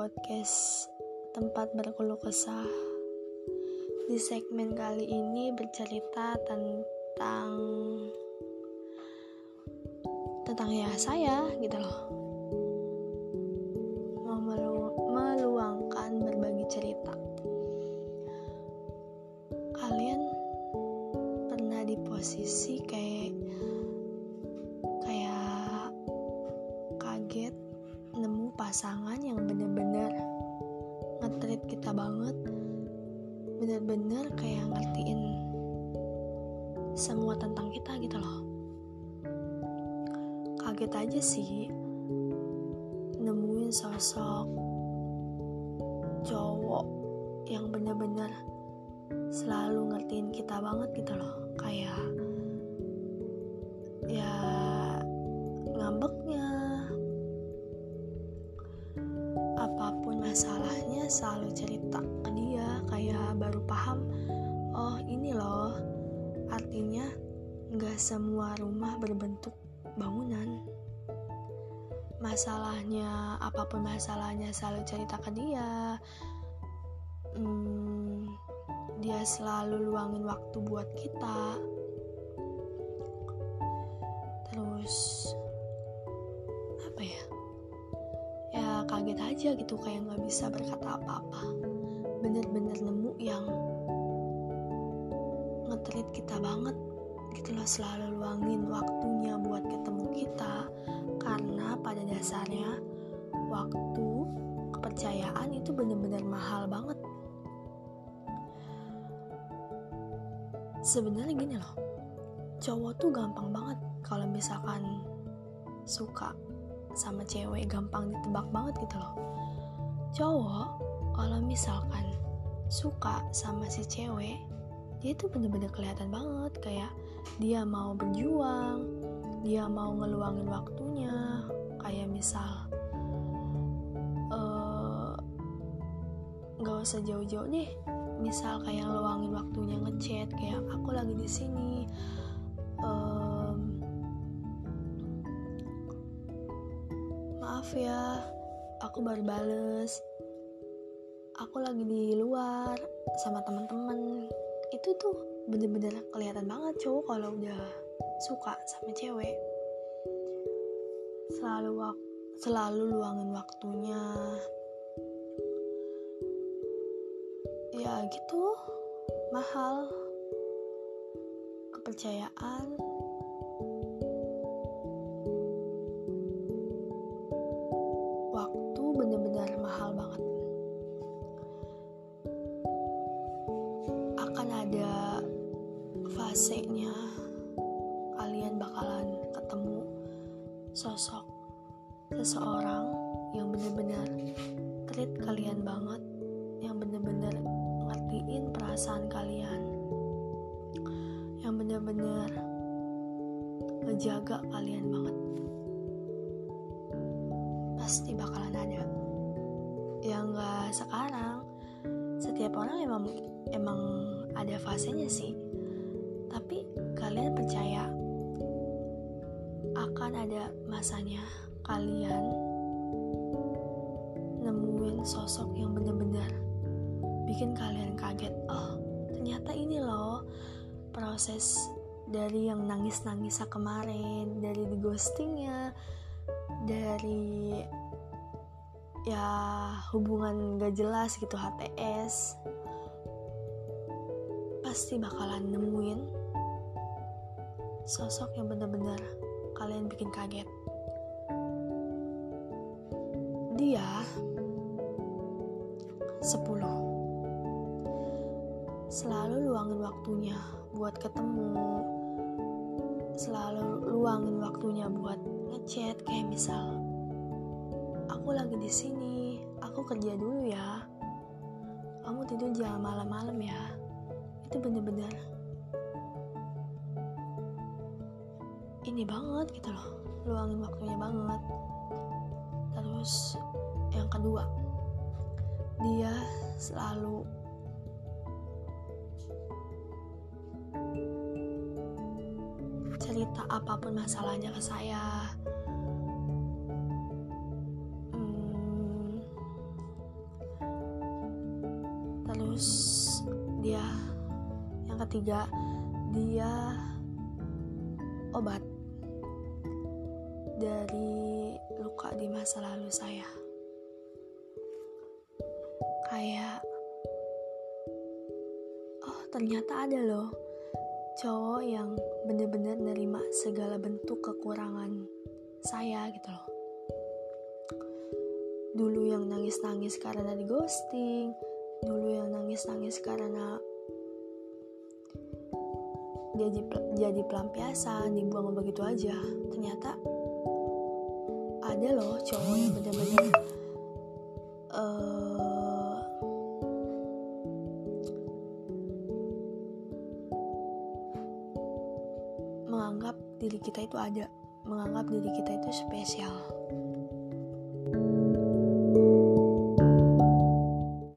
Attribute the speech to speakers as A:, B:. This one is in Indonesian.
A: podcast tempat berkeluh kesah. Di segmen kali ini bercerita tentang tentang ya saya gitu loh. Melu meluangkan berbagi cerita. Kalian pernah di posisi kayak kayak kaget pasangan yang bener-bener ngetrit kita banget bener-bener kayak ngertiin semua tentang kita gitu loh. Kaget aja sih nemuin sosok cowok yang bener-bener selalu ngertiin kita banget gitu loh. Kayak ya selalu cerita ke dia kayak baru paham oh ini loh artinya nggak semua rumah berbentuk bangunan. Masalahnya apa pun masalahnya selalu cerita ke dia. Hmm, dia selalu luangin waktu buat kita. Terus kaget aja gitu kayak nggak bisa berkata apa-apa. Bener-bener nemu yang ngetrit kita banget gitu loh selalu luangin waktunya buat ketemu kita. Karena pada dasarnya waktu kepercayaan itu bener-bener mahal banget. Sebenarnya gini loh cowok tuh gampang banget kalau misalkan suka sama cewek gampang ditebak banget gitu loh. Cowok kalau misalkan suka sama si cewek dia tuh bener-bener kelihatan banget. Kayak dia mau berjuang dia mau ngeluangin waktunya. Kayak misal nggak uh, usah jauh-jauh deh. Misal kayak ngeluangin waktunya ngechat kayak aku lagi di sini um, maaf ya aku baru bales. Aku lagi di luar sama teman-teman itu tuh bener-bener kelihatan banget cowok kalau udah suka sama cewek. Selalu wak selalu luangin waktunya. Ya gitu mahal. Kepercayaan fasenya kalian bakalan ketemu sosok seseorang yang bener-bener treat kalian banget yang bener-bener ngertiin perasaan kalian yang bener-bener ngejaga kalian banget. Pasti bakalan ada. Yang gak sekarang. Setiap orang emang emang ada fasenya sih tapi kalian percaya akan ada masanya kalian nemuin sosok yang bener-bener bikin kalian kaget. Oh ternyata ini loh proses dari yang nangis-nangis kemarin dari di ghostingnya dari ya hubungan gak jelas gitu HTS pasti bakalan nemuin sosok yang bener-bener kalian bikin kaget. Dia 10 selalu luangin waktunya buat ketemu. Selalu luangin waktunya buat ngechat kayak misal aku lagi di sini aku kerja dulu ya. Kamu tidur jangan malam-malam ya. Itu bener-bener ini banget gitu loh luangin waktunya banget. Terus yang kedua dia selalu cerita apa pun masalahnya ke saya. Hmm. Terus dia yang ketiga dia obat dari luka di masa lalu saya. Kayak oh ternyata ada loh cowok yang bener-bener nerima segala bentuk kekurangan saya gitu loh. Dulu yang nangis-nangis karena di ghosting dulu yang nangis-nangis karena dia jadi pelampiasan dibuang begitu aja. Ternyata ada loh cowok yang bener-bener uh, menganggap diri kita itu ada menganggap diri kita itu spesial